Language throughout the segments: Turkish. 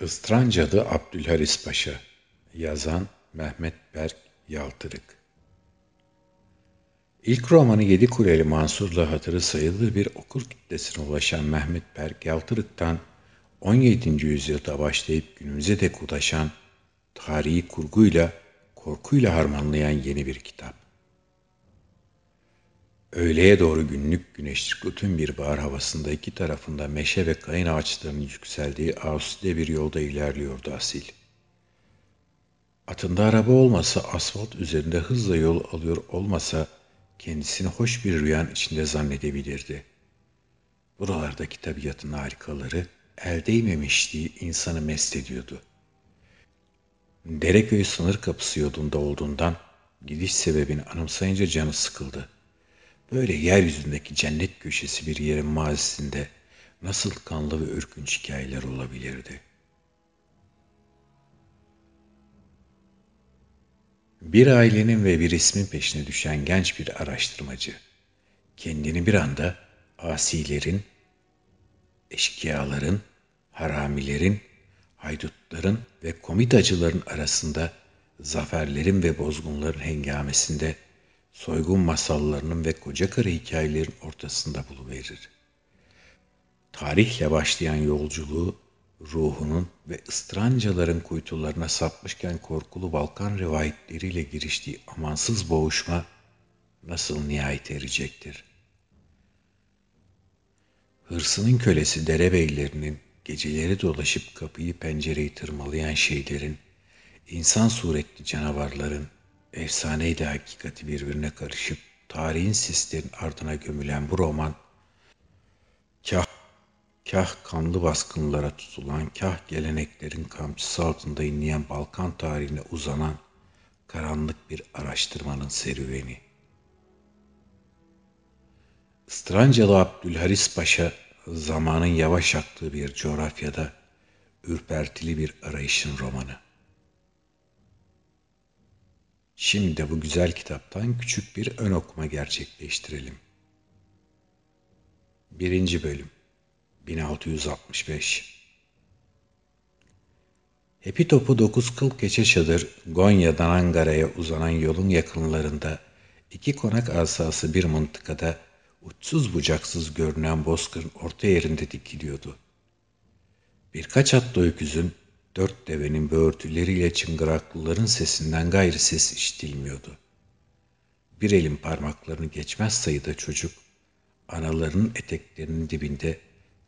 Istrancalı Abdülharis Paşa Yazan Mehmet Berk Yaltırık İlk romanı Yedi Kuleli Mansur'la hatırı sayılır bir okur kitlesine ulaşan Mehmet Berk Yaltırık'tan 17. yüzyılda başlayıp günümüze dek ulaşan tarihi kurguyla, korkuyla harmanlayan yeni bir kitap. Öğleye doğru günlük güneşlik bütün bir bahar havasında iki tarafında meşe ve kayın ağaçlarının yükseldiği Ağustos'ta bir yolda ilerliyordu Asil. Atında araba olmasa, asfalt üzerinde hızla yol alıyor olmasa kendisini hoş bir rüyanın içinde zannedebilirdi. Buralardaki tabiatın harikaları el değmemişliği insanı mest ediyordu. Dereköy sınır kapısı yolunda olduğundan gidiş sebebini anımsayınca canı sıkıldı. Böyle yeryüzündeki cennet köşesi bir yerin mazisinde nasıl kanlı ve ürkünç hikayeler olabilirdi? Bir ailenin ve bir ismin peşine düşen genç bir araştırmacı, kendini bir anda asilerin, eşkıyaların, haramilerin, haydutların ve komitacıların arasında zaferlerin ve bozgunların hengamesinde soygun masallarının ve koca karı hikayelerin ortasında buluverir. Tarihle başlayan yolculuğu ruhunun ve ıstrancaların kuytularına sapmışken korkulu Balkan rivayetleriyle giriştiği amansız boğuşma nasıl nihayet erecektir? Hırsının kölesi derebeylerinin geceleri dolaşıp kapıyı pencereyi tırmalayan şeylerin, insan suretli canavarların, efsaneyle hakikati birbirine karışıp tarihin sislerin ardına gömülen bu roman, kah, kah kanlı baskınlara tutulan, kah geleneklerin kamçısı altında inleyen Balkan tarihine uzanan karanlık bir araştırmanın serüveni. Strancalı Abdülharis Paşa zamanın yavaş aktığı bir coğrafyada ürpertili bir arayışın romanı. Şimdi de bu güzel kitaptan küçük bir ön okuma gerçekleştirelim. Birinci Bölüm 1665 Hepi topu dokuz kıl keçe çadır Gonya'dan Ankara'ya uzanan yolun yakınlarında iki konak asası bir mıntıkada uçsuz bucaksız görünen bozkırın orta yerinde dikiliyordu. Birkaç atlı öküzün Dört devenin böğürtüleriyle çıngıraklıların sesinden gayrı ses işitilmiyordu. Bir elin parmaklarını geçmez sayıda çocuk, analarının eteklerinin dibinde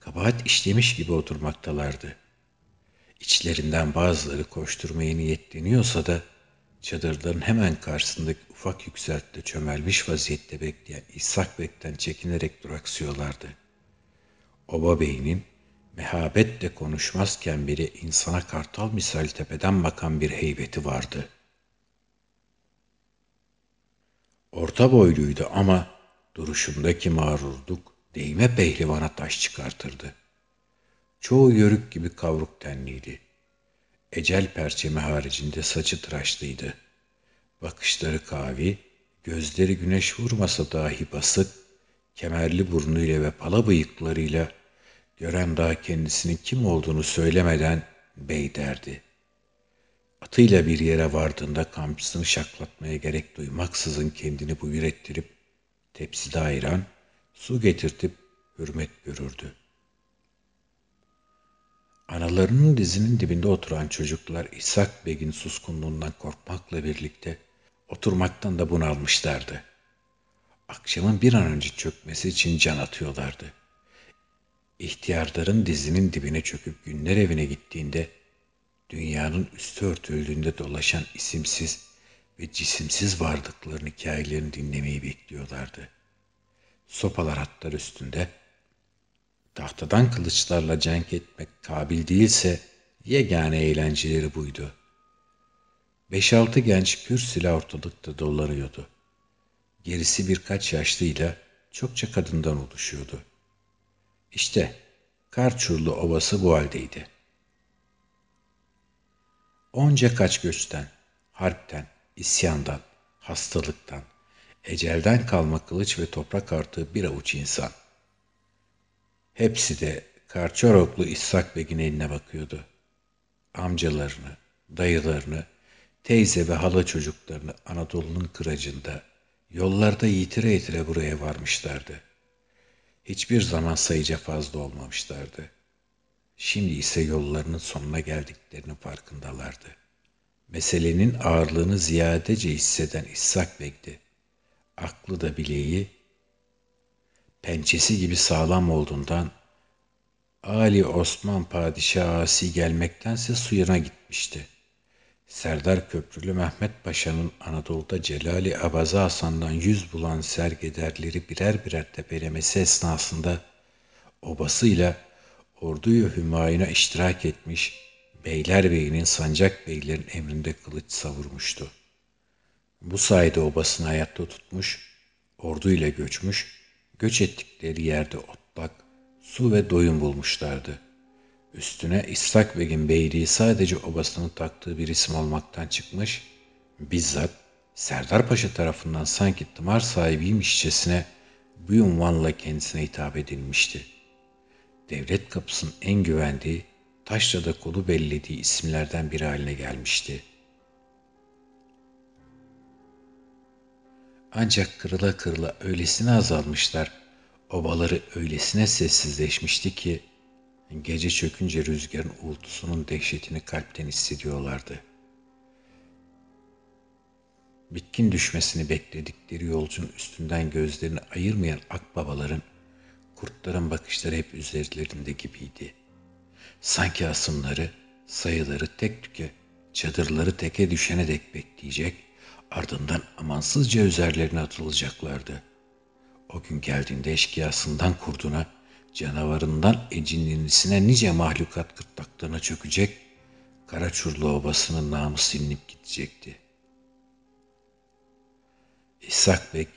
kabahat işlemiş gibi oturmaktalardı. İçlerinden bazıları koşturmaya niyetleniyorsa da çadırların hemen karşısındaki ufak yükseltide çömelmiş vaziyette bekleyen İshak Bek'ten çekinerek duraksıyorlardı. Oba Bey'in mehabetle konuşmazken biri insana kartal misal tepeden bakan bir heybeti vardı. Orta boyluydu ama duruşundaki mağrurluk değme pehlivana taş çıkartırdı. Çoğu yörük gibi kavruk tenliydi. Ecel perçemi haricinde saçı tıraşlıydı. Bakışları kavi, gözleri güneş vurmasa dahi basık, kemerli burnuyla ve pala bıyıklarıyla Gören daha kendisinin kim olduğunu söylemeden bey derdi. Atıyla bir yere vardığında kamçısını şaklatmaya gerek duymaksızın kendini buyur ettirip tepside ayran, su getirtip hürmet görürdü. Analarının dizinin dibinde oturan çocuklar İshak Beg'in suskunluğundan korkmakla birlikte oturmaktan da bunalmışlardı. Akşamın bir an önce çökmesi için can atıyorlardı. İhtiyarların dizinin dibine çöküp günler evine gittiğinde dünyanın üstü örtüldüğünde dolaşan isimsiz ve cisimsiz varlıkların hikayelerini dinlemeyi bekliyorlardı. Sopalar hatlar üstünde tahtadan kılıçlarla cenk etmek kabil değilse yegane eğlenceleri buydu. Beş altı genç pür silah ortalıkta dolanıyordu. Gerisi birkaç yaşlıyla çokça kadından oluşuyordu. İşte Karçurlu Ovası bu haldeydi. Onca kaç göçten, harpten, isyandan, hastalıktan, ecelden kalma kılıç ve toprak artığı bir avuç insan. Hepsi de Karçoroklu İshak Beg'in eline bakıyordu. amcalarını, dayılarını, teyze ve hala çocuklarını Anadolu'nun kıracında, yollarda yitire yitire buraya varmışlardı. Hiçbir zaman sayıca fazla olmamışlardı. Şimdi ise yollarının sonuna geldiklerinin farkındalardı. Meselenin ağırlığını ziyadece hisseden İshak Bek'ti. Aklı da bileği, pençesi gibi sağlam olduğundan Ali Osman Padişah asi gelmektense suyuna gitmişti. Serdar Köprülü Mehmet Paşa'nın Anadolu'da Celali Abaza Hasan'dan yüz bulan sergederleri birer birer tepelemesi esnasında obasıyla orduyu Hümayun'a iştirak etmiş, Beylerbeyinin sancak beylerin emrinde kılıç savurmuştu. Bu sayede obasını hayatta tutmuş, orduyla göçmüş, göç ettikleri yerde otlak, su ve doyum bulmuşlardı. Üstüne İshak Beg'in beyliği sadece obasının taktığı bir isim olmaktan çıkmış, bizzat Serdar Paşa tarafından sanki tımar sahibiymişçesine bu unvanla kendisine hitap edilmişti. Devlet kapısının en güvendiği, taşla da kolu bellediği isimlerden biri haline gelmişti. Ancak kırıla kırıla öylesine azalmışlar, obaları öylesine sessizleşmişti ki, gece çökünce rüzgarın uğultusunun dehşetini kalpten hissediyorlardı. Bitkin düşmesini bekledikleri yolcunun üstünden gözlerini ayırmayan akbabaların, kurtların bakışları hep üzerlerinde gibiydi. Sanki asımları, sayıları tek tüke, çadırları teke düşene dek bekleyecek, ardından amansızca üzerlerine atılacaklardı. O gün geldiğinde eşkıyasından kurduna, canavarından ecinlinisine nice mahlukat gırtlaklarına çökecek, Karaçurlu obasının namı silinip gidecekti. İshak Bek,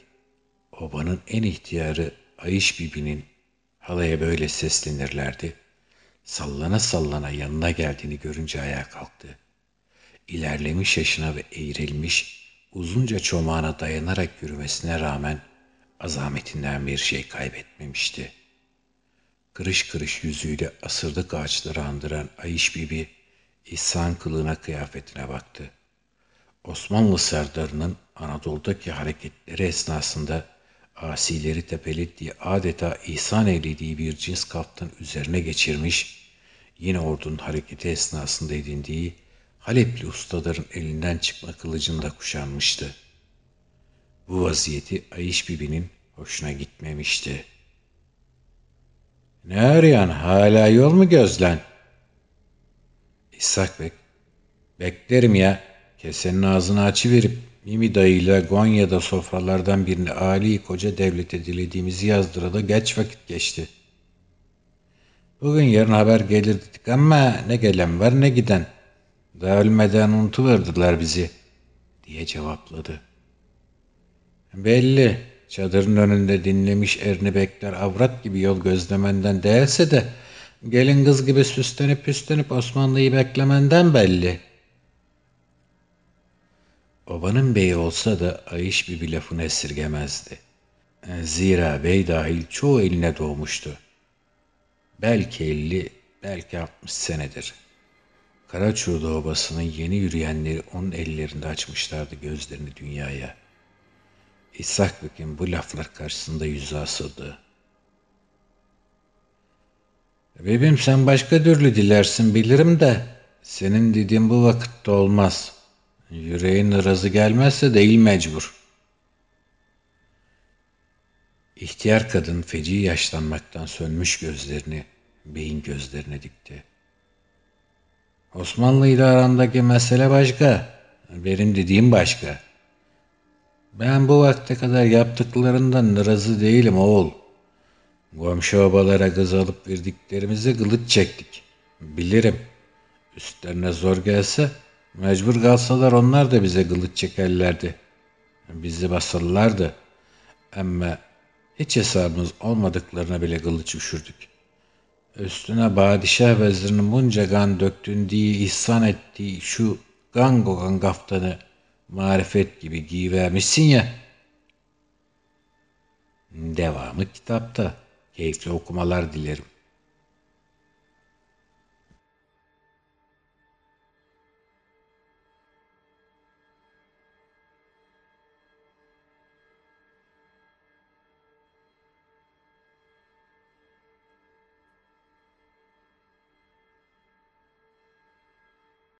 obanın en ihtiyarı Ayış Bibi'nin halaya böyle seslenirlerdi. Sallana sallana yanına geldiğini görünce ayağa kalktı. İlerlemiş yaşına ve eğrilmiş, uzunca çomağına dayanarak yürümesine rağmen azametinden bir şey kaybetmemişti. Kırış kırış yüzüyle asırdık ağaçları andıran Ayış Bibi, İhsan kılığına kıyafetine baktı. Osmanlı serdarının Anadolu'daki hareketleri esnasında asileri tepelettiği adeta ihsan eylediği bir cins kaftan üzerine geçirmiş, yine ordunun hareketi esnasında edindiği Halepli ustaların elinden çıkma kılıcını da kuşanmıştı. Bu vaziyeti Ayış Bibi'nin hoşuna gitmemişti. Ne arayan hala yol mu gözlen? İshak Bek, beklerim ya, kesenin ağzını açıverip Mimi dayıyla Gonya'da sofralardan birini Ali koca devlete dilediğimizi yazdırada geç vakit geçti. Bugün yarın haber gelir dedik ama ne gelen var ne giden. Daha ölmeden unutuverdiler bizi diye cevapladı. Belli çadırın önünde dinlemiş erini bekler avrat gibi yol gözlemenden değilse de gelin kız gibi süslenip püslenip Osmanlı'yı beklemenden belli.'' Obanın beyi olsa da Ayış bir lafını esirgemezdi. Zira bey dahil çoğu eline doğmuştu. Belki elli, belki altmış senedir. Karaçurda obasının yeni yürüyenleri onun ellerinde açmışlardı gözlerini dünyaya. İshak Bek'in bu laflar karşısında yüzü asıldı. Bebim sen başka türlü dilersin bilirim de senin dediğin bu vakitte olmaz.'' Yüreğin razı gelmezse değil mecbur. İhtiyar kadın feci yaşlanmaktan sönmüş gözlerini beyin gözlerine dikti. Osmanlı ile arandaki mesele başka. Benim dediğim başka. Ben bu vakte kadar yaptıklarından razı değilim oğul. Komşu obalara kız alıp verdiklerimizi kılıç çektik. Bilirim. Üstlerine zor gelse Mecbur kalsalar onlar da bize kılıç çekerlerdi. Bizi basarlardı. Ama hiç hesabımız olmadıklarına bile kılıç üşürdük. Üstüne padişah vezirinin bunca kan döktün diye ihsan ettiği şu kan kokan kaftanı marifet gibi giyivermişsin ya. Devamı kitapta. Keyifli okumalar dilerim.